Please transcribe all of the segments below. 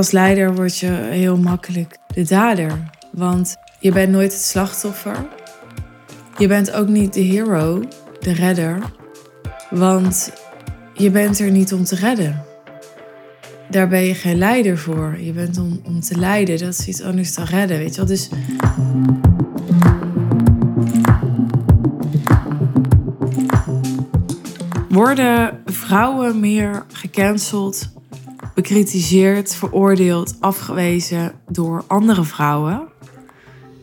Als leider word je heel makkelijk de dader. Want je bent nooit het slachtoffer. Je bent ook niet de hero, de redder. Want je bent er niet om te redden. Daar ben je geen leider voor. Je bent om, om te leiden. Dat is iets anders dan redden, weet je wel. Dus... Worden vrouwen meer gecanceld, bekritiseerd, veroordeeld, afgewezen door andere vrouwen?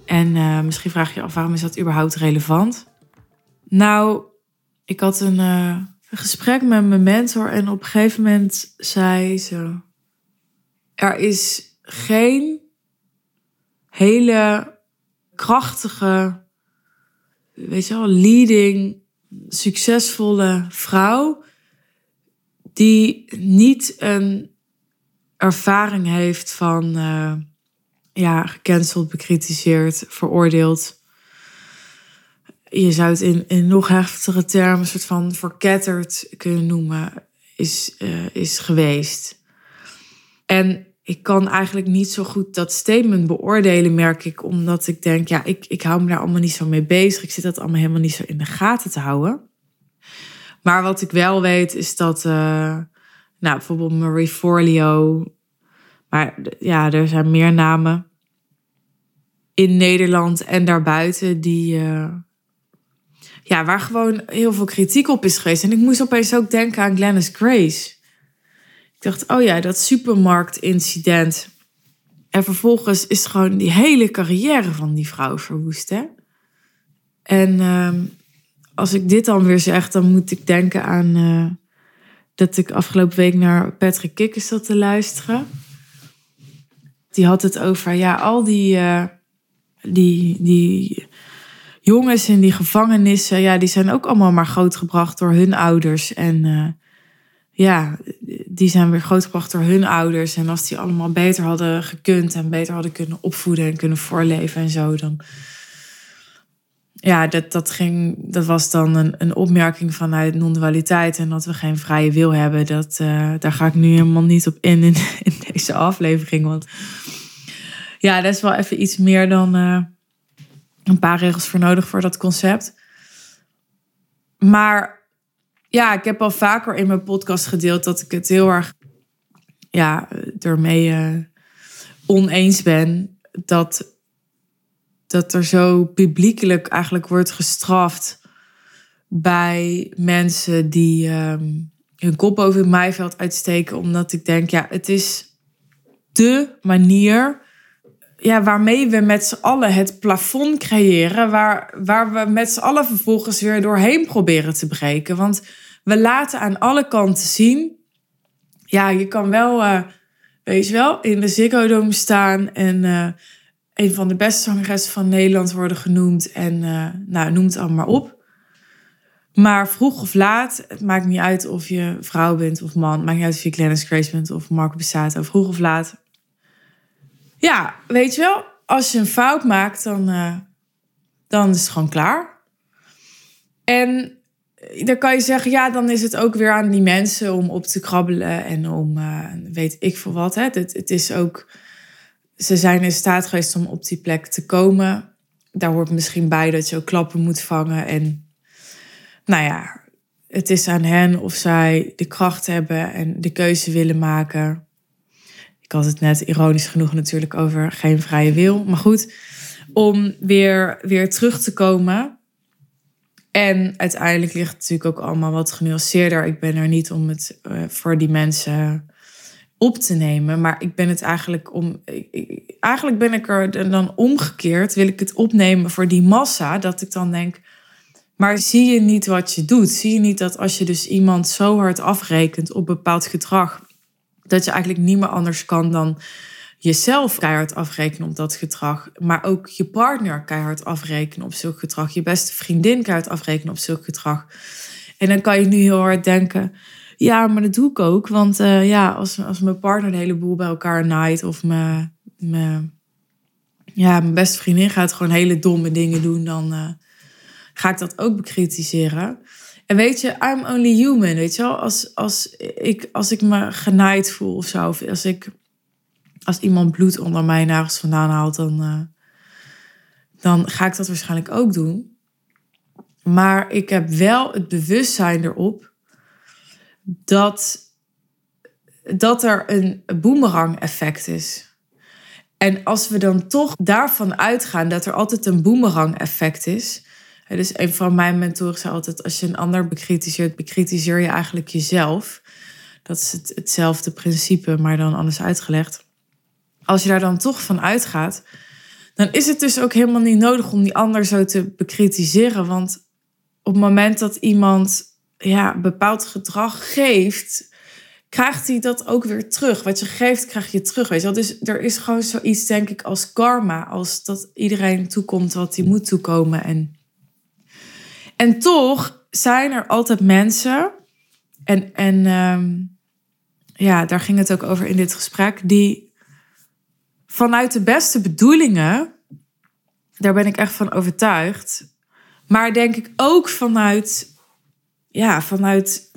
En uh, misschien vraag je je af waarom is dat überhaupt relevant? Nou, ik had een, uh, een gesprek met mijn mentor en op een gegeven moment zei ze: Er is geen hele krachtige, weet je wel, leading, succesvolle vrouw die niet een ervaring heeft van uh, ja, gecanceld, bekritiseerd, veroordeeld. Je zou het in, nog heftigere termen, een soort van verketterd kunnen noemen, is, uh, is geweest. En ik kan eigenlijk niet zo goed dat statement beoordelen, merk ik, omdat ik denk, ja, ik, ik hou me daar allemaal niet zo mee bezig. Ik zit dat allemaal helemaal niet zo in de gaten te houden. Maar wat ik wel weet, is dat, uh, nou, bijvoorbeeld Marie Forleo, maar ja, er zijn meer namen in Nederland en daarbuiten die, uh, ja, waar gewoon heel veel kritiek op is geweest. En ik moest opeens ook denken aan Glennis Grace. Ik dacht, oh ja, dat supermarktincident. En vervolgens is gewoon die hele carrière van die vrouw verwoest, hè? En uh, als ik dit dan weer zeg, dan moet ik denken aan uh, dat ik afgelopen week naar Patrick Kikkers zat te luisteren. Die had het over, ja, al die, uh, die, die jongens in die gevangenissen, ja, die zijn ook allemaal maar grootgebracht door hun ouders. En uh, ja, die zijn weer grootgebracht door hun ouders. En als die allemaal beter hadden gekund en beter hadden kunnen opvoeden en kunnen voorleven en zo, dan. Ja, dat, dat, ging, dat was dan een, een opmerking vanuit non-dualiteit en dat we geen vrije wil hebben. Dat, uh, daar ga ik nu helemaal niet op in in, deze aflevering. Want ja, dat is wel even iets meer dan uh, een paar regels voor nodig voor dat concept. Maar ja, ik heb al vaker in mijn podcast gedeeld dat ik het heel erg ja, ermee uh, oneens ben dat, dat er zo publiekelijk eigenlijk wordt gestraft bij mensen die um, hun kop boven het maaiveld uitsteken. Omdat ik denk, ja, het is de manier ja, waarmee we met z'n allen het plafond creëren, waar, waar we met z'n allen vervolgens weer doorheen proberen te breken. Want we laten aan alle kanten zien, ja, je kan wel, uh, weet je wel, in de Ziggo staan en uh, een van de beste zangeressen van Nederland worden genoemd en uh, nou, noem het allemaal maar op. Maar vroeg of laat, het maakt niet uit of je vrouw bent of man, maakt niet uit of je Glennis Grace bent of Marco Bassato, vroeg of laat ja, weet je wel, als je een fout maakt, dan, uh, dan is het gewoon klaar. En dan kan je zeggen, ja, dan is het ook weer aan die mensen om op te krabbelen en om weet ik veel wat. Hè. Het, het is ook, ze zijn in staat geweest om op die plek te komen. Daar hoort misschien bij dat je ook klappen moet vangen. En nou ja, het is aan hen of zij de kracht hebben en de keuze willen maken ik had het net ironisch genoeg natuurlijk over geen vrije wil. Maar goed, om weer, weer terug te komen. En uiteindelijk ligt het natuurlijk ook allemaal wat genuanceerder. Ik ben er niet om het uh, voor die mensen op te nemen. Maar ik ben het eigenlijk om. Eigenlijk ben ik er dan omgekeerd. Wil ik het opnemen voor die massa. Dat ik dan denk. Maar zie je niet wat je doet? Zie je niet dat als je dus iemand zo hard afrekent op bepaald gedrag dat je eigenlijk niet meer anders kan dan jezelf keihard afrekenen op dat gedrag. Maar ook je partner keihard afrekenen op zulk gedrag. Je beste vriendin keihard afrekenen op zulk gedrag. En dan kan je nu heel hard denken... Ja, maar dat doe ik ook. Want uh, ja, als, als mijn partner de hele boel bij elkaar naait... of mijn, mijn, ja, mijn beste vriendin gaat gewoon hele domme dingen doen... dan uh, ga ik dat ook bekritiseren. En weet je, I'm only human, weet je wel? Als, als, ik, als ik me genaaid voel of zo, als ik als iemand bloed onder mijn nagels vandaan haalt, dan, eh, dan ga ik dat waarschijnlijk ook doen. Maar ik heb wel het bewustzijn erop dat, dat er een boomerang effect is. En als we dan toch daarvan uitgaan dat er altijd een boomerang effect is. Dus een van mijn mentoren zei altijd: als je een ander bekritiseert, bekritiseer je eigenlijk jezelf. Dat is het, hetzelfde principe, maar dan anders uitgelegd. Als je daar dan toch van uitgaat, dan is het dus ook helemaal niet nodig om die ander zo te bekritiseren. Want op het moment dat iemand ja, bepaald gedrag geeft, krijgt hij dat ook weer terug. Wat je geeft, krijg je terug. Weet je wel? Dus er is gewoon zoiets, denk ik, als karma. Als dat iedereen toekomt wat hij moet toekomen. En, en toch zijn er altijd mensen. En, en ehm, ja, daar ging het ook over in dit gesprek. Die vanuit de beste bedoelingen, daar ben ik echt van overtuigd. Maar denk ik ook vanuit, ja, vanuit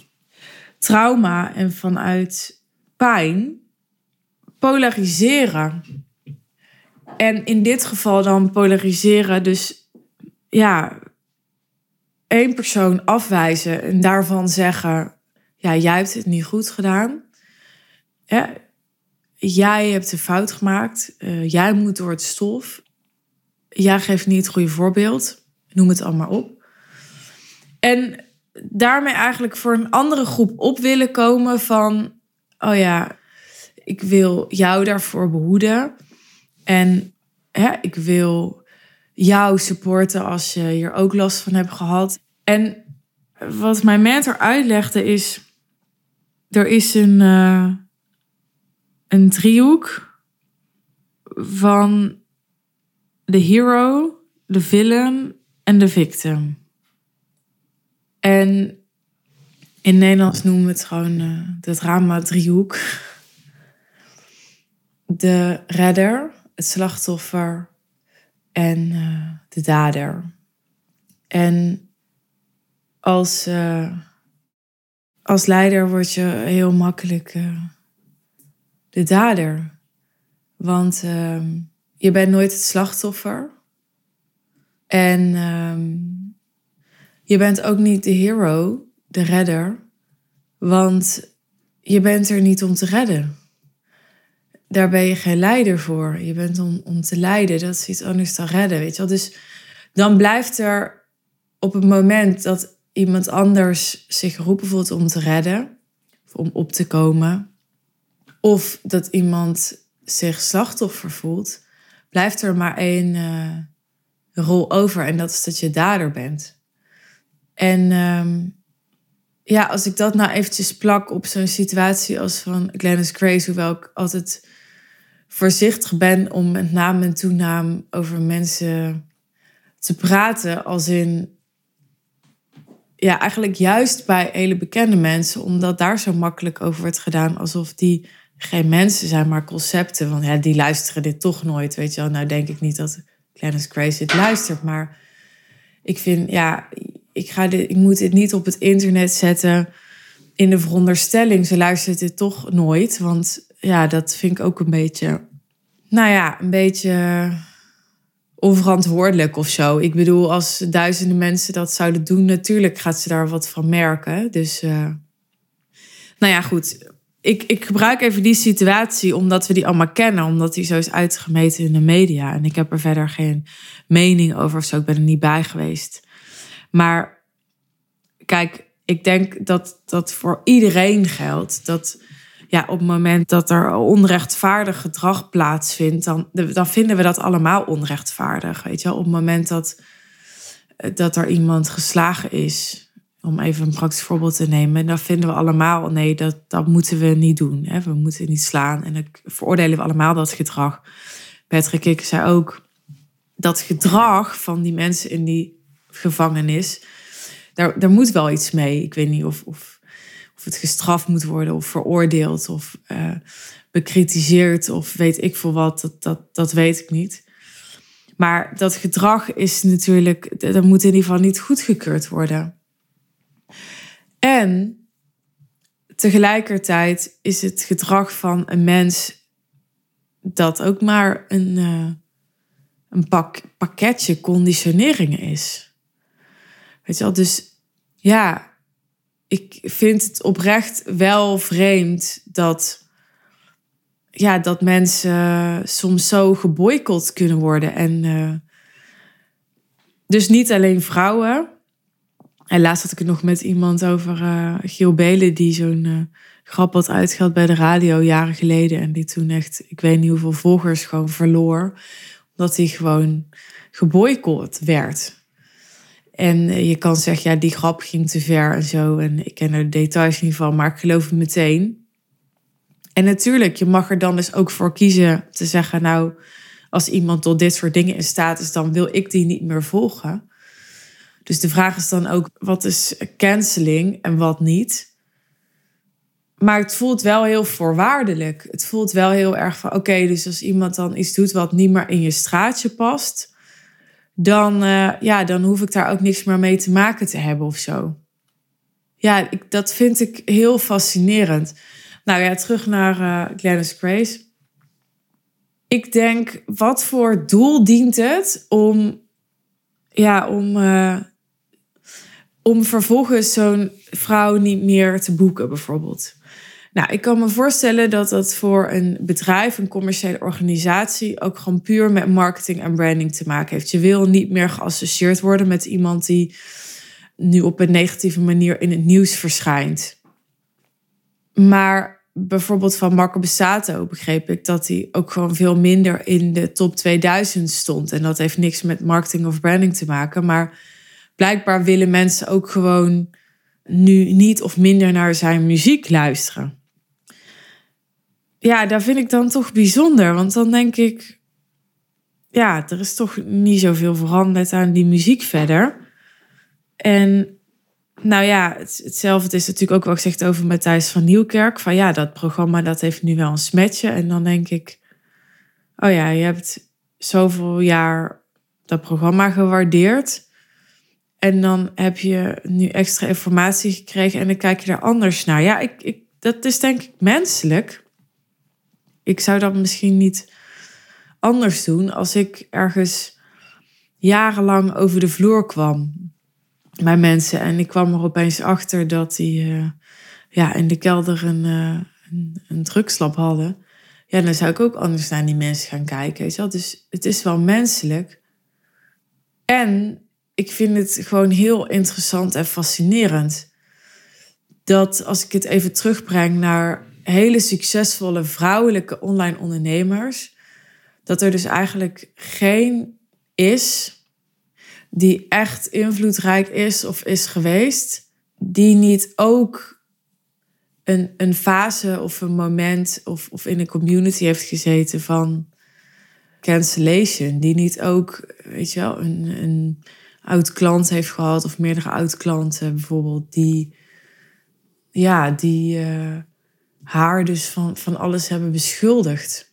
trauma en vanuit pijn polariseren. En in dit geval dan polariseren, dus ja, één persoon afwijzen en daarvan zeggen: ja, jij hebt het niet goed gedaan. Ja, jij hebt een fout gemaakt. Uh, jij moet door het stof. Jij geeft niet het goede voorbeeld. Noem het allemaal op. En daarmee eigenlijk voor een andere groep op willen komen van, oh ja, ik wil jou daarvoor behoeden. En hè, ik wil jou supporten als je hier ook last van hebt gehad. En wat mijn mentor uitlegde is, er is een, uh, een driehoek van de hero, de villain en de victim. En in Nederlands noemen we het gewoon uh, de drama-driehoek. De redder, het slachtoffer en uh, de dader. En als, uh, als leider word je heel makkelijk de dader. Want ehm, je bent nooit het slachtoffer. En um, je bent ook niet de hero, de redder, want je bent er niet om te redden. Daar ben je geen leider voor. Je bent om, om te leiden, dat is iets anders dan redden, weet je wel. Dus dan blijft er op het moment dat iemand anders zich geroepen voelt om te redden, of om op te komen, of dat iemand zich slachtoffer voelt, blijft er maar één uh, rol over en dat is dat je dader bent. En um, ja, als ik dat nou eventjes plak op zo'n situatie als van Glennis Grace, hoewel ik altijd voorzichtig ben om met naam en toenaam over mensen te praten, als in ja, eigenlijk juist bij hele bekende mensen, omdat daar zo makkelijk over wordt gedaan, alsof die geen mensen zijn, maar concepten. Van ja, die luisteren dit toch nooit, weet je wel. Nou denk ik niet dat Glennis Grace dit luistert, maar ik vind, ja, ik, ga ik moet dit niet op het internet zetten in de veronderstelling, ze luistert dit toch nooit. Want ja, dat vind ik ook een beetje, nou ja, een beetje onverantwoordelijk of zo. Ik bedoel, als duizenden mensen dat zouden doen, natuurlijk gaat ze daar wat van merken. Dus, uh, nou ja, goed. Ik, ik gebruik even die situatie omdat we die allemaal kennen, omdat die zo is uitgemeten in de media. En ik heb er verder geen mening over of zo. Ik ben er niet bij geweest. Maar kijk, ik denk dat dat voor iedereen geldt. Dat ja, op het moment dat er onrechtvaardig gedrag plaatsvindt, dan, dan vinden we dat allemaal onrechtvaardig. Weet je wel? Op het moment dat, dat er iemand geslagen is, om even een praktisch voorbeeld te nemen, dan vinden we allemaal, nee, dat, dat moeten we niet doen. Hè? We moeten niet slaan. En dan veroordelen we allemaal dat gedrag. Patrick ik zei ook, dat gedrag van die mensen in die gevangenis. Daar, daar moet wel iets mee. Ik weet niet of, of, of het gestraft moet worden of veroordeeld of uh, bekritiseerd of weet ik veel wat. Dat, dat, dat weet ik niet. Maar dat gedrag is natuurlijk, dat moet in ieder geval niet goedgekeurd worden. En tegelijkertijd is het gedrag van een mens dat ook maar een, uh, een pak, pakketje conditioneringen is. Dus ja, ik vind het oprecht wel vreemd dat, ja, dat mensen soms zo geboycott kunnen worden. En uh, dus niet alleen vrouwen. En laatst had ik het nog met iemand over uh, Giel Belen, die zo'n uh, grap had uitgehaald bij de radio jaren geleden. En die toen echt, ik weet niet hoeveel volgers gewoon verloor. Omdat hij gewoon geboycott werd. En eh, je kan zeggen, ja, die grap ging te ver en zo. En ik ken er de details niet van, maar ik geloof het meteen. En natuurlijk, je mag er dan dus ook voor kiezen te zeggen, nou, als iemand tot dit soort dingen in staat is, dan wil ik die niet meer volgen. Dus de vraag is dan ook, wat is canceling en wat niet? Maar het voelt wel heel voorwaardelijk. Het voelt wel heel erg van, oké, dus als iemand dan iets doet wat niet meer in je straatje past, dan, uh, ja, dan hoef ik daar ook niks meer mee te maken te hebben of zo. Ja, ik, dat vind ik heel fascinerend. Nou ja, terug naar uh, Glennis Grace. Ik denk, wat voor doel dient het om, ja, om, uh, om vervolgens zo'n vrouw niet meer te boeken, bijvoorbeeld? Nou, ik kan me voorstellen dat dat voor een bedrijf, een commerciële organisatie, ook gewoon puur met marketing en branding te maken heeft. Je wil niet meer geassocieerd worden met iemand die nu op een negatieve manier in het nieuws verschijnt. Maar bijvoorbeeld van Marco Besato begreep ik dat hij ook gewoon veel minder in de top 2000 stond. En dat heeft niks met marketing of branding te maken. Maar blijkbaar willen mensen ook gewoon nu niet of minder naar zijn muziek luisteren ja, daar vind ik dan toch bijzonder. Want dan denk ik, ja, er is toch niet zoveel veranderd aan die muziek verder. En nou ja, hetzelfde is natuurlijk ook ik zeg over Matthijs van Nieuwkerk. Van ja, dat programma dat heeft nu wel een smetje. En dan denk ik, oh ja, je hebt zoveel jaar dat programma gewaardeerd. En dan heb je nu extra informatie gekregen en dan kijk je daar anders naar. Ja, ik, ik, dat is denk ik menselijk ik zou dat misschien niet anders doen als ik ergens jarenlang over de vloer kwam bij mensen. En ik kwam er opeens achter dat die uh, ja, in de kelder een, uh, een, hadden. Ja, dan zou ik ook anders naar die mensen gaan kijken. Je wel? Dus het is wel menselijk. En ik vind het gewoon heel interessant en fascinerend. Dat als ik het even terugbreng naar hele succesvolle vrouwelijke online ondernemers, dat er dus eigenlijk geen is die echt invloedrijk is of is geweest, die niet ook een, een fase of een moment of, of in een community heeft gezeten van cancellation, die niet ook, weet je wel, een, een oud klant heeft gehad of meerdere oud klanten bijvoorbeeld, die, ja, die. Uh, haar dus van, van alles hebben beschuldigd.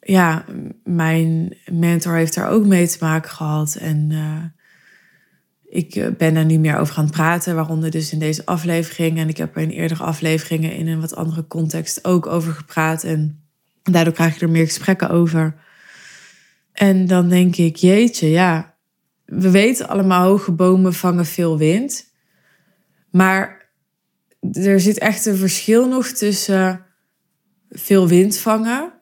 Ja, mijn mentor heeft daar ook mee te maken gehad. En uh, ik eh, ben daar niet meer over gaan praten, waaronder dus in deze aflevering. En ik heb er in eerdere afleveringen in een wat andere context ook over gepraat. En daardoor krijg je er meer gesprekken over. En dan denk ik, jeetje, ja, we weten allemaal, hoge bomen vangen veel wind. Maar er zit echt een verschil nog tussen veel wind vangen.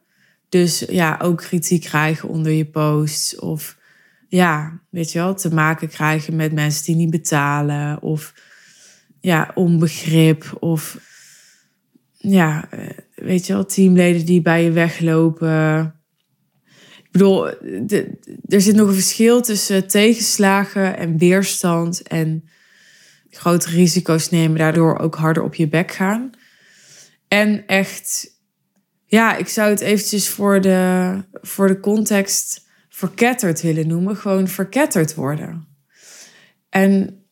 Dus ja, ook kritiek krijgen onder je posts. Of ja, weet je wel, te maken krijgen met mensen die niet betalen. Of ja, onbegrip. Of ja, weet je wel, teamleden die bij je weglopen. Ik bedoel, er zit nog een verschil tussen tegenslagen en weerstand en grote risico's nemen, daardoor ook harder op je bek gaan. En echt, ja, ik zou het eventjes voor de, voor de context verketterd willen noemen. Gewoon verketterd worden. En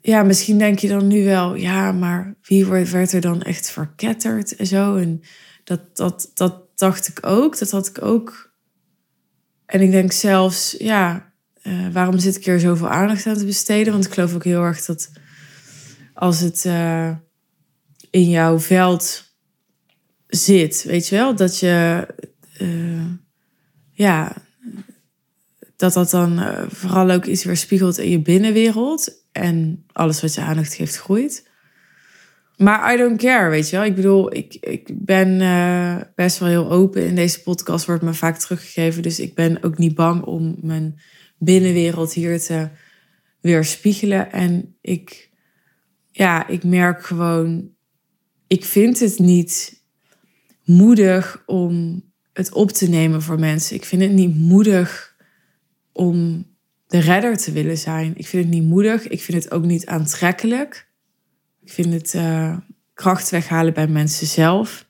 ja, misschien denk je dan nu wel, ja, maar wie werd er dan echt verketterd en zo? En dat, dat, dat dacht ik ook, dat had ik ook. En ik denk zelfs, ja, uh, waarom zit ik hier zoveel aandacht aan te besteden? Want ik geloof ook heel erg dat als het uh, in jouw veld zit, weet je wel, dat je eh, ja, dat dat dan eh, vooral ook iets weerspiegelt in je binnenwereld. En alles wat je aandacht geeft groeit. Maar I don't care, weet je wel. Ik bedoel, ik, ik ben best wel heel open. In deze podcast wordt me vaak teruggegeven. Dus ik ben ook niet bang om mijn binnenwereld hier te weerspiegelen. En ik, ja, ik merk gewoon, ik vind het niet moedig om het op te nemen voor mensen. Ik vind het niet moedig om de redder te willen zijn. Ik vind het niet moedig. Ik vind het ook niet aantrekkelijk. Ik vind het uh, kracht weghalen bij mensen zelf.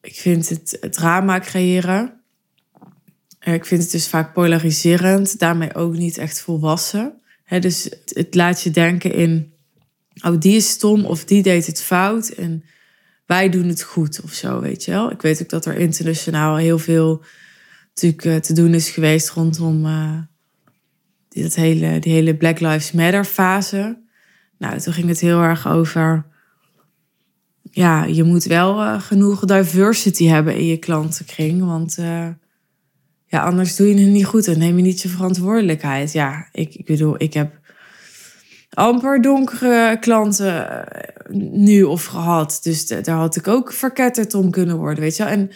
Ik vind het drama creëren. Eh, ik vind het dus vaak polariserend, daarmee ook niet echt volwassen. dus het, laat je denken in, oh die is stom of die deed het fout en wij doen het goed of zo, weet je wel. Ik weet ook dat er internationaal heel veel natuurlijk eh, te doen is geweest rondom die, dat hele, die hele Black Lives Matter fase. Nou, toen ging het heel erg over. Ja, je moet wel uh, genoeg diversity hebben in je klantenkring. Want ja, anders doe je het niet goed en neem je niet je verantwoordelijkheid. Ja, ik, ik bedoel, ik heb amper donkere klanten eh, nu of gehad. Dus daar had ik ook verketterd om kunnen worden, weet je wel. En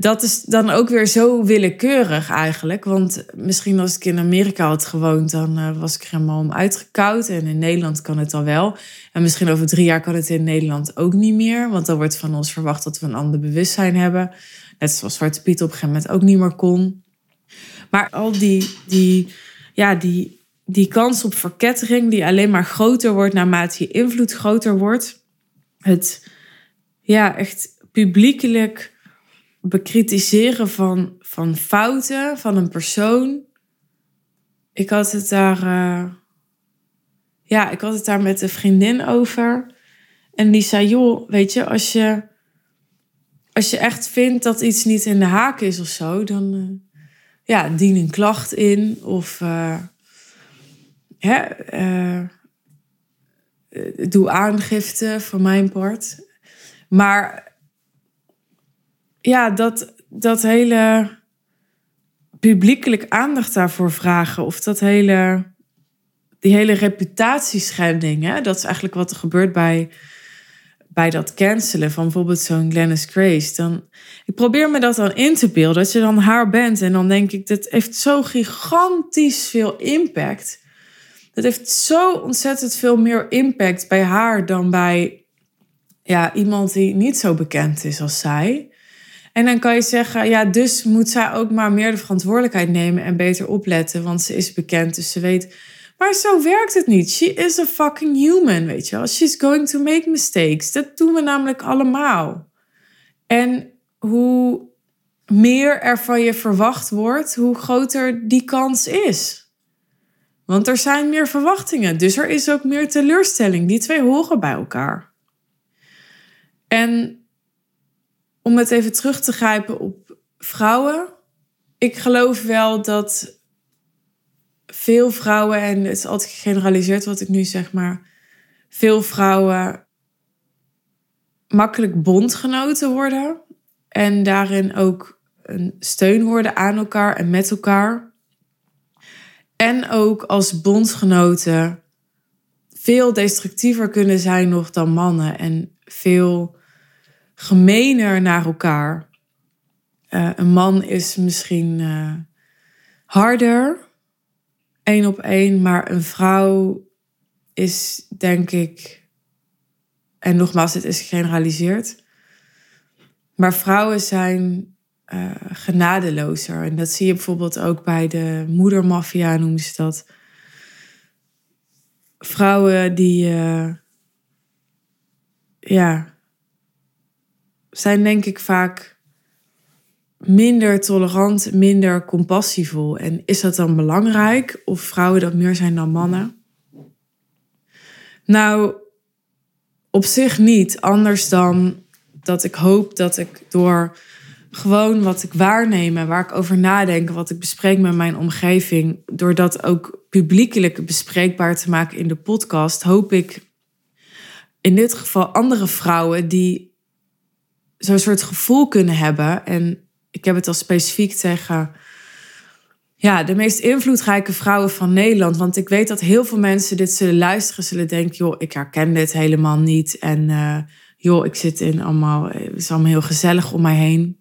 dat is dan ook weer zo willekeurig eigenlijk. Want misschien als ik in Amerika had gewoond, dan uh, was ik helemaal om uitgekoud. En in Nederland kan het dan wel. En misschien over drie jaar kan het in Nederland ook niet meer. Want dan wordt van ons verwacht dat we een ander bewustzijn hebben. Net zoals Zwarte Piet op een gegeven moment ook niet meer kon. Maar al die, die, ja, die, die kans op verkettering, die alleen maar groter wordt naarmate je invloed groter wordt. Het ja, echt publiekelijk bekritiseren van, van fouten van een persoon. Ik had het daar. Uh, ja, ik had het daar met een vriendin over. En die zei: joh, weet je, als je. Als je echt vindt dat iets niet in de haak is of zo, dan uh, ja, dien een klacht in. Of uh, hè, doe aangifte voor mijn part. Maar ja, dat, dat hele publiekelijk aandacht daarvoor vragen. Of dat hele, die hele reputatieschending. Hè? Dat is eigenlijk wat er gebeurt bij, bij dat cancelen van bijvoorbeeld zo'n Glennis Grace. Dan, ik probeer me dat dan in te beelden. Dat je dan haar bent. En dan denk ik, dat heeft zo gigantisch veel impact. Dat heeft zo ontzettend veel meer impact bij haar dan bij ja, iemand die niet zo bekend is als zij. En dan kan je zeggen, ja, dus moet zij ook maar meer de verantwoordelijkheid nemen en beter opletten, want ze is bekend, dus ze weet. Maar zo werkt het niet. She is a fucking human, weet je wel. She's going to make mistakes. Dat doen we namelijk allemaal. En hoe meer er van je verwacht wordt, hoe groter die kans is. Want er zijn meer verwachtingen, dus er is ook meer teleurstelling. Die twee horen bij elkaar. En om het even terug te grijpen op vrouwen. Ik geloof wel dat veel vrouwen, en het is altijd gegeneraliseerd wat ik nu zeg, maar veel vrouwen makkelijk bondgenoten worden. En daarin ook een steun worden aan elkaar en met elkaar. En ook als bondgenoten veel destructiever kunnen zijn nog dan mannen. En veel gemener naar elkaar. Uh, een man is misschien uh, harder, één op één, maar een vrouw is denk ik, en nogmaals, het is gegeneraliseerd, maar vrouwen zijn uh, genadelozer. En dat zie je bijvoorbeeld ook bij de moedermafia, noemen ze dat. Vrouwen die, ja, zijn denk ik vaak minder tolerant, minder compassievol. En is dat dan belangrijk of vrouwen dat meer zijn dan mannen? Nou, op zich niet. Anders dan dat ik hoop dat ik door gewoon wat ik waarneem en waar ik over nadenk, wat ik bespreek met mijn omgeving, door dat ook publiekelijk bespreekbaar te maken in de podcast, hoop ik in dit geval andere vrouwen die zo'n soort gevoel kunnen hebben en ik heb het al specifiek tegen ja, de meest invloedrijke vrouwen van Nederland. Want ik weet dat heel veel mensen dit zullen luisteren, zullen denken: joh, ik herken dit helemaal niet. En uh, joh, ik zit in allemaal, het is allemaal heel gezellig om mij heen.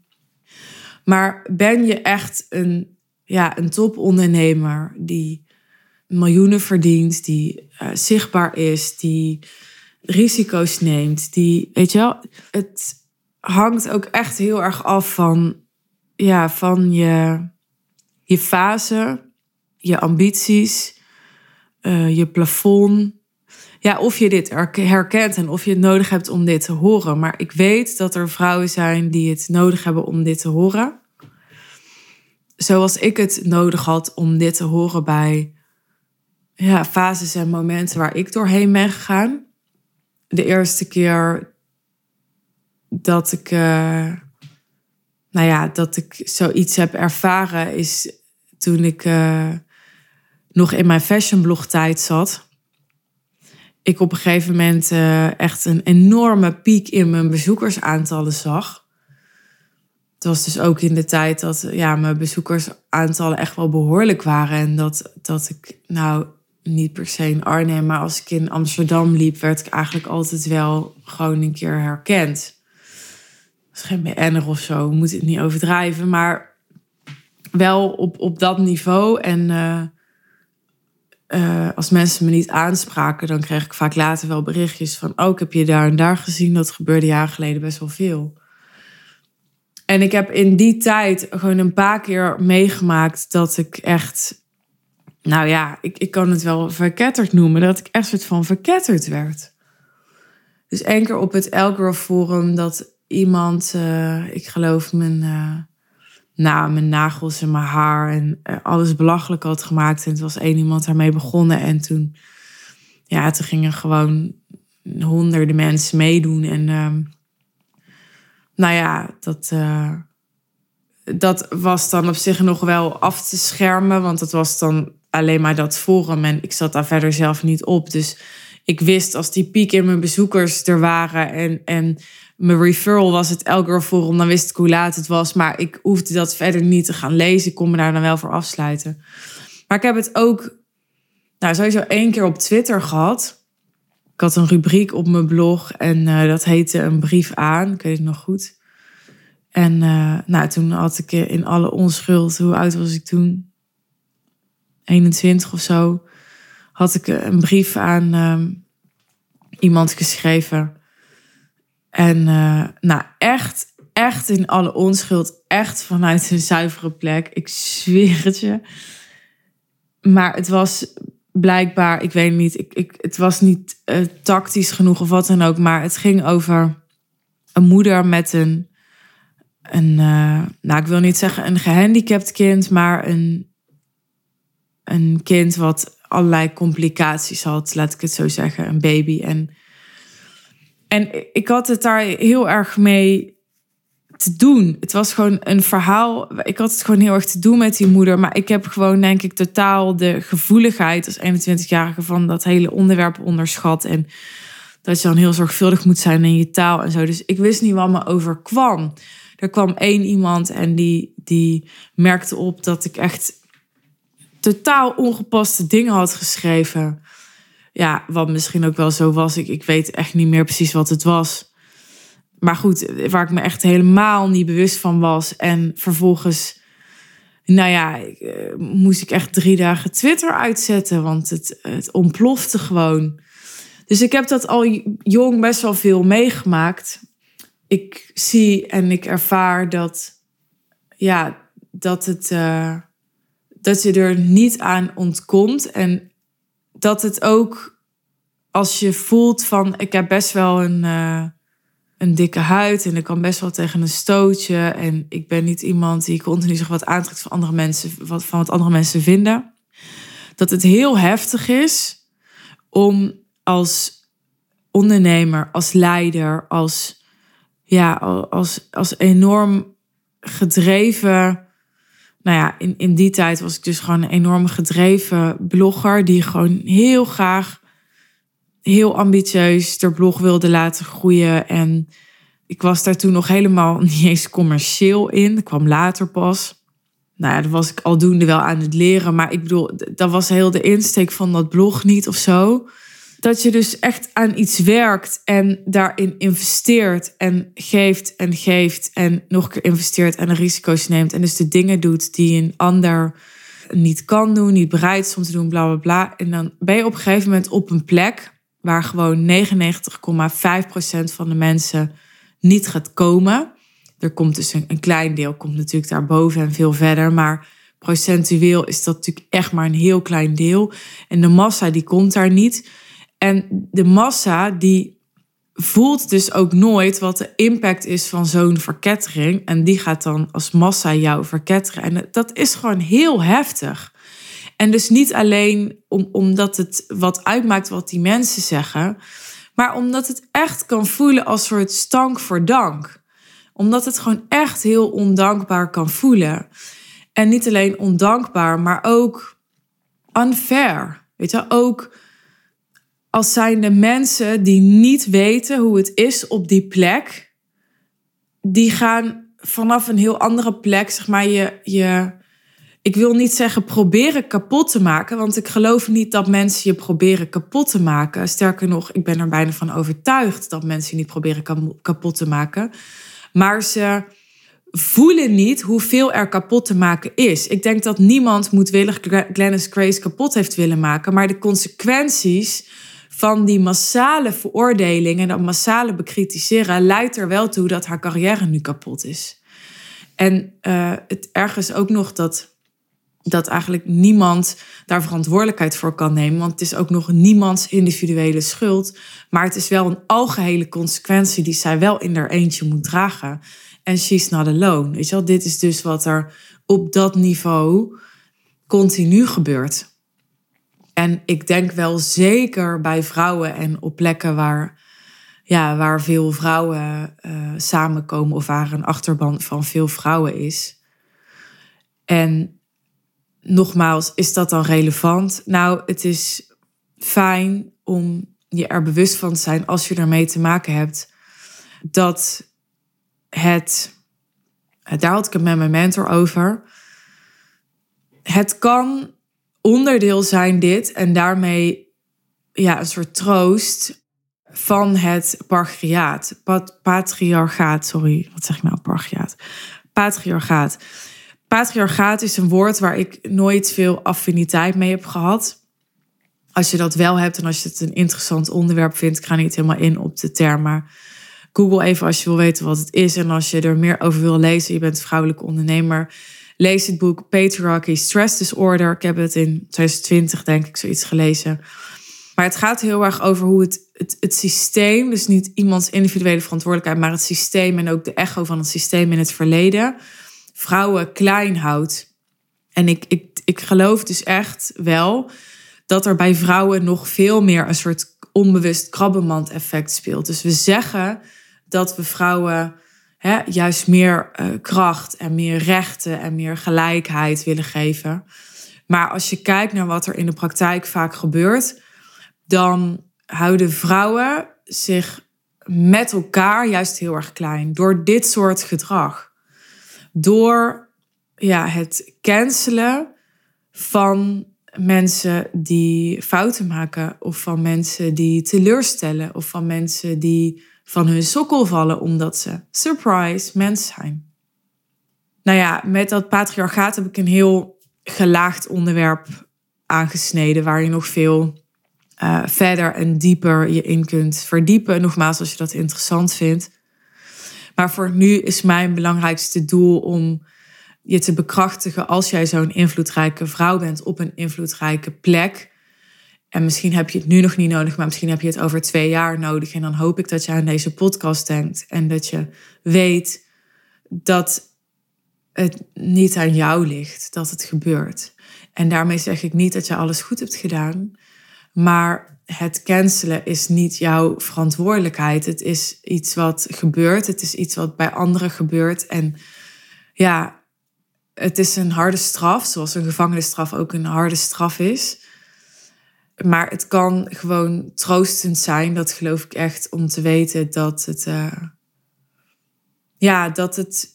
Maar ben je echt een, ja, een topondernemer die miljoenen verdient, die uh, zichtbaar is, die risico's neemt, die, weet je wel, het hangt ook echt heel erg af van, ja, van je, je fase, je ambities, uh, je plafond. Ja, of je dit herkent en of je het nodig hebt om dit te horen. Maar ik weet dat er vrouwen zijn die het nodig hebben om dit te horen. Zoals ik het nodig had om dit te horen bij ja, fases en momenten waar ik doorheen ben gegaan. De eerste keer dat ik, uh, nou ja, dat ik zoiets heb ervaren is toen ik uh, nog in mijn fashionblog tijd zat. Ik op een gegeven moment uh, echt een enorme piek in mijn bezoekersaantallen zag. Het was dus ook in de tijd dat ja, mijn bezoekersaantallen echt wel behoorlijk waren. En dat, dat ik nou niet per se in Arnhem, maar als ik in Amsterdam liep, werd ik eigenlijk altijd wel gewoon een keer herkend. Is geen BN'er of zo, moet het niet overdrijven, maar wel op, op dat niveau. En uh, uh, als mensen me niet aanspraken, dan kreeg ik vaak later wel berichtjes van: Oh, heb je daar en daar gezien. Dat gebeurde jaren geleden best wel veel. En ik heb in die tijd gewoon een paar keer meegemaakt dat ik echt nou ja, ik, ik kan het wel verketterd noemen, dat ik echt soort van verketterd werd. Dus één keer op het Elgirl Forum dat iemand, uh, ik geloof mijn, uh, mijn nagels en mijn haar en uh, alles belachelijk had gemaakt. En het was één iemand daarmee begonnen. En toen, ja, toen gingen gewoon honderden mensen meedoen. En ehm, nou ja, dat dat was dan op zich nog wel af te schermen, want het was dan alleen maar dat forum en ik zat daar verder zelf niet op. Dus ik wist als die piek in mijn bezoekers er waren en, en mijn referral was het Elgirl Forum, dan wist ik hoe laat het was. Maar ik hoefde dat verder niet te gaan lezen. Ik kon me daar dan wel voor afsluiten. Maar ik heb het ook nou, sowieso één keer op Twitter gehad. Ik had een rubriek op mijn blog en uh, dat heette Een brief aan. Ik weet het nog goed. En uh, nou, toen had ik in alle onschuld, hoe oud was ik toen? 21 of zo, had ik een brief aan uh, iemand geschreven. En uh, nou, echt, echt in alle onschuld, echt vanuit een zuivere plek. Ik zweer het je. Maar het was blijkbaar, ik weet niet, ik, ik, het was niet uh, tactisch genoeg of wat dan ook. Maar het ging over een moeder met een, een nou ik wil niet zeggen een gehandicapt kind, maar een, een kind wat allerlei complicaties had, laat ik het zo zeggen, een baby. En, en ik had het daar heel erg mee te doen. Het was gewoon een verhaal. Ik had het gewoon heel erg te doen met die moeder. Maar ik heb gewoon, denk ik, totaal de gevoeligheid als 21-jarige van dat hele onderwerp onderschat. En dat je dan heel zorgvuldig moet zijn in je taal en zo. Dus ik wist niet wat me overkwam. Er kwam één iemand en die, die merkte op dat ik echt totaal ongepaste dingen had geschreven. Ja, wat misschien ook wel zo was. Ik, ik weet echt niet meer precies wat het was. Maar goed, waar ik me echt helemaal niet bewust van was. En vervolgens, nou ja, eh, moest ik echt drie dagen Twitter uitzetten. Want het, het ontplofte gewoon. Dus ik heb dat al jong best wel veel meegemaakt. Ik zie en ik ervaar dat, ja, dat het. Uh, dat je er niet aan ontkomt. En dat het ook als je voelt van ik heb best wel een, uh, een dikke huid en ik kan best wel tegen een stootje. En ik ben niet iemand die continu zich wat aantrekt van andere mensen, wat, van wat andere mensen vinden. Dat het heel heftig is om als ondernemer, als leider, als, ja, als, als enorm gedreven nou ja, in, in die tijd was ik dus gewoon een enorm gedreven blogger die gewoon heel graag heel ambitieus de blog wilde laten groeien. En ik was daar toen nog helemaal niet eens commercieel in. Ik kwam later pas. Nou ja, dat was ik aldoende wel aan het leren. Maar ik bedoel, dat was heel de insteek van dat blog niet of zo. Dat je dus echt aan iets werkt en daarin investeert en geeft en geeft en nog een keer investeert en de risico's neemt. En dus de dingen doet die een ander niet kan doen, niet bereid is om te doen, bla bla bla. En dan ben je op een gegeven moment op een plek waar gewoon 99,5% van de mensen niet gaat komen. Er komt dus een, klein deel, komt natuurlijk daarboven en veel verder. Maar procentueel is dat natuurlijk echt maar een heel klein deel. En de massa die komt daar niet. En de massa die voelt dus ook nooit wat de impact is van zo'n verkettering. En die gaat dan als massa jou verketteren. En dat is gewoon heel heftig. En dus niet alleen om, omdat het wat uitmaakt wat die mensen zeggen, maar omdat het echt kan voelen als soort stank voor dank. Omdat het gewoon echt heel ondankbaar kan voelen. En niet alleen ondankbaar, maar ook unfair. Weet je, ook als zijn de mensen die niet weten hoe het is op die plek, die gaan vanaf een heel andere plek, zeg maar, je, je ik wil niet zeggen proberen kapot te maken, want ik geloof niet dat mensen je proberen kapot te maken. Sterker nog, ik ben er bijna van overtuigd dat mensen je niet proberen kapot te maken. Maar ze voelen niet hoeveel er kapot te maken is. Ik denk dat niemand moedwillig Glennis Grace kapot heeft willen maken, maar de consequenties van die massale veroordeling en dat massale bekritiseren leidt er wel toe dat haar carrière nu kapot is. En uh, het ergens ook nog dat dat eigenlijk niemand daar verantwoordelijkheid voor kan nemen. Want het is ook nog niemands individuele schuld. Maar het is wel een algehele consequentie die zij wel in haar eentje moet dragen. En she's not alone. Weet je wel? Dit is dus wat er op dat niveau continu gebeurt. En ik denk wel zeker bij vrouwen en op plekken waar, ja, waar veel vrouwen uh, samenkomen of waar een achterban van veel vrouwen is. En nogmaals, is dat dan relevant? Nou, het is fijn om je er bewust van te zijn als je ermee te maken hebt dat het, daar had ik het met mijn mentor over. Het kan onderdeel zijn dit en daarmee ja, een soort troost van het patriarchaat. patriarchaat, sorry, wat zeg ik nou, patriarchaat? Patriarchaat. Patriarchaat is een woord waar ik nooit veel affiniteit mee heb gehad. Als je dat wel hebt en als je het een interessant onderwerp vindt, ik ga niet helemaal in op de term, maar Google even als je wil weten wat het is. En als je er meer over wil lezen, je bent vrouwelijke ondernemer, lees het boek Patriarchy Stress Disorder. Ik heb het in 2020, denk ik, zoiets gelezen. Maar het gaat heel erg over hoe het, het, het systeem, dus niet iemands individuele verantwoordelijkheid, maar het systeem en ook de echo van het systeem in het verleden vrouwen klein houdt. En ik, ik, ik geloof dus echt wel dat er bij vrouwen nog veel meer een soort onbewust krabbenmand-effect speelt. Dus we zeggen dat we vrouwen hè, juist meer uh, kracht en meer rechten en meer gelijkheid willen geven. Maar als je kijkt naar wat er in de praktijk vaak gebeurt, dan houden vrouwen zich met elkaar juist heel erg klein door dit soort gedrag door ja, het cancelen van mensen die fouten maken, of van mensen die teleurstellen, of van mensen die van hun sokkel vallen omdat ze, surprise, mens zijn. Nou ja, met dat patriarchaat heb ik een heel gelaagd onderwerp aangesneden, waar je nog veel uh, verder en dieper je in kunt verdiepen. Nogmaals, als je dat interessant vindt. Maar voor nu is mijn belangrijkste doel om je te bekrachtigen als jij zo'n invloedrijke vrouw bent op een invloedrijke plek. En misschien heb je het nu nog niet nodig, maar misschien heb je het over twee jaar nodig. En dan hoop ik dat je aan deze podcast denkt en dat je weet dat het niet aan jou ligt, dat het gebeurt. En daarmee zeg ik niet dat je alles goed hebt gedaan, maar het cancelen is niet jouw verantwoordelijkheid. Het is iets wat gebeurt. Het is iets wat bij anderen gebeurt. En ja, het is een harde straf, zoals een gevangenisstraf ook een harde straf is. Maar het kan gewoon troostend zijn, dat geloof ik echt, om te weten dat het, uh, ja, dat het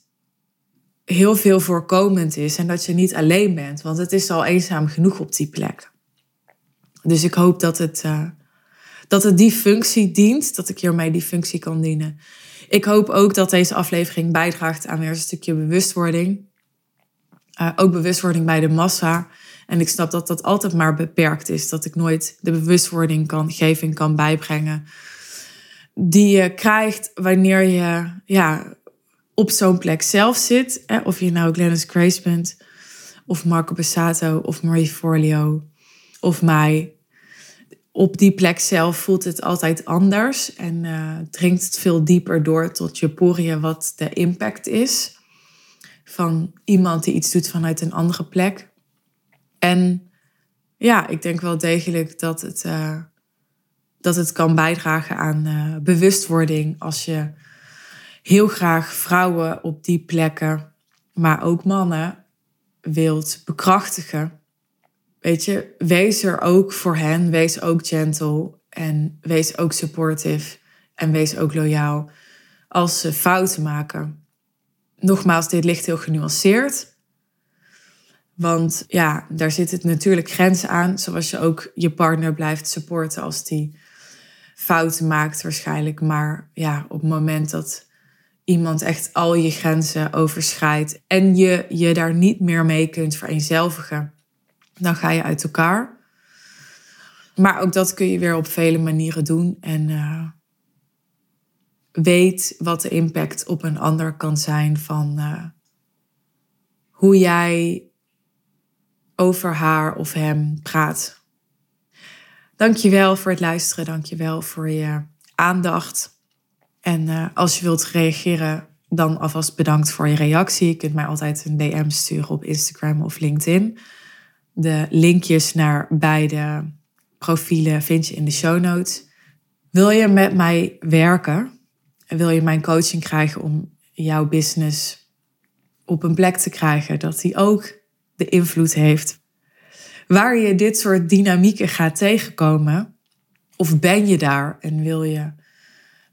heel veel voorkomend is en dat je niet alleen bent, want het is al eenzaam genoeg op die plek. Dus ik hoop dat het, uh, dat het die functie dient, dat ik hiermee die functie kan dienen. Ik hoop ook dat deze aflevering bijdraagt aan weer een stukje bewustwording. Uh, ook bewustwording bij de massa. En ik snap dat dat altijd maar beperkt is. Dat ik nooit de bewustwording kan geven en kan bijbrengen. Die je krijgt wanneer je ja, op zo'n plek zelf zit. Hè? Of je nou Glennis Grace bent. Of Marco Bassato. Of Marie Forleo. Of mij. Op die plek zelf voelt het altijd anders. En uh, dringt het veel dieper door tot je poriën wat de impact is. Van iemand die iets doet vanuit een andere plek. En ja, ik denk wel degelijk dat het, uh, dat het kan bijdragen aan uh, bewustwording als je heel graag vrouwen op die plekken, maar ook mannen, wilt bekrachtigen. Weet je, wees er ook voor hen, wees ook gentle en wees ook supportive en wees ook loyaal als ze fouten maken. Nogmaals, dit ligt heel genuanceerd. Want ja, daar zit het natuurlijk grenzen aan. Zoals je ook je partner blijft supporten als die fouten maakt waarschijnlijk. Maar ja, op het moment dat iemand echt al je grenzen overschrijdt en je je daar niet meer mee kunt vereenzelvigen, dan ga je uit elkaar. Maar ook dat kun je weer op vele manieren doen. En uh, weet wat de impact op een ander kan zijn van uh, hoe jij over haar of hem praat. Dankjewel voor het luisteren. Dankjewel voor je aandacht. En uh, als je wilt reageren, dan alvast bedankt voor je reactie. Je kunt mij altijd een DM sturen op Instagram of LinkedIn. De linkjes naar beide profielen vind je in de show notes. Wil je met mij werken? En wil je mijn coaching krijgen om jouw business op een plek te krijgen dat die ook de invloed heeft. Waar je dit soort dynamieken gaat tegenkomen, of ben je daar en wil je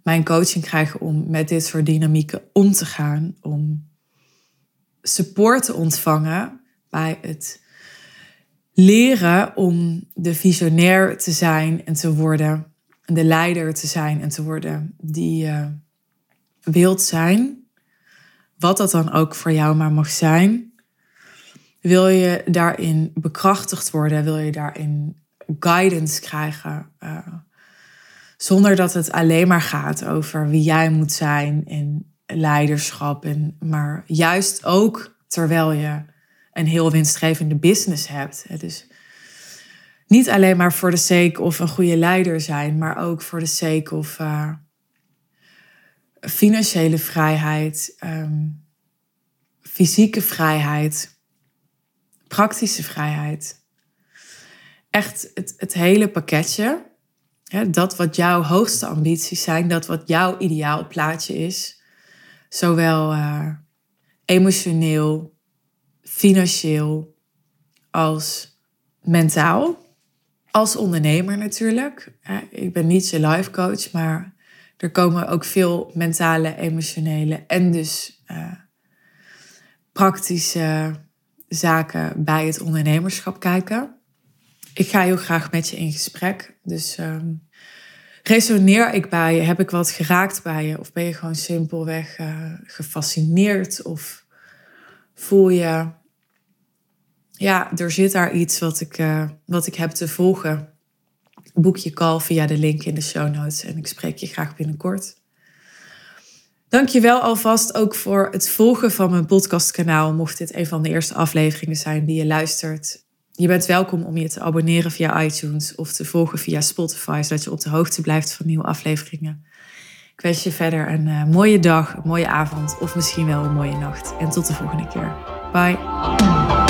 mijn coaching krijgen om met dit soort dynamieken om te gaan, om support te ontvangen bij het leren om de visionair te zijn en te worden, de leider te zijn en te worden die je wilt zijn, wat dat dan ook voor jou maar mag zijn. Wil je daarin bekrachtigd worden? Wil je daarin guidance krijgen? Uh, zonder dat het alleen maar gaat over wie jij moet zijn in leiderschap. En, maar juist ook terwijl je een heel winstgevende business hebt. Dus niet alleen maar voor de sake of een goede leider zijn, maar ook voor de sake of uh, financiële vrijheid, um, fysieke vrijheid praktische vrijheid. Echt het, het hele pakketje. Dat wat jouw hoogste ambities zijn, dat wat jouw ideaal plaatje is. Zowel uh, emotioneel, financieel als mentaal. Als ondernemer natuurlijk. Ik ben niet je life coach, maar er komen ook veel mentale, emotionele en dus uh, praktische zaken bij het ondernemerschap kijken. Ik ga heel graag met je in gesprek. Dus um, resoneer ik bij je? Heb ik wat geraakt bij je? Of ben je gewoon simpelweg uh, gefascineerd? Of voel je, ja, er zit daar iets wat ik, uh, wat ik heb te volgen? Boek je call via de link in de show notes en ik spreek je graag binnenkort. Dankjewel alvast ook voor het volgen van mijn podcastkanaal. Mocht dit een van de eerste afleveringen zijn die je luistert. Je bent welkom om je te abonneren via iTunes of te volgen via Spotify, zodat je op de hoogte blijft van nieuwe afleveringen. Ik wens je verder een uh, mooie dag, een mooie avond of misschien wel een mooie nacht. En tot de volgende keer. Bye.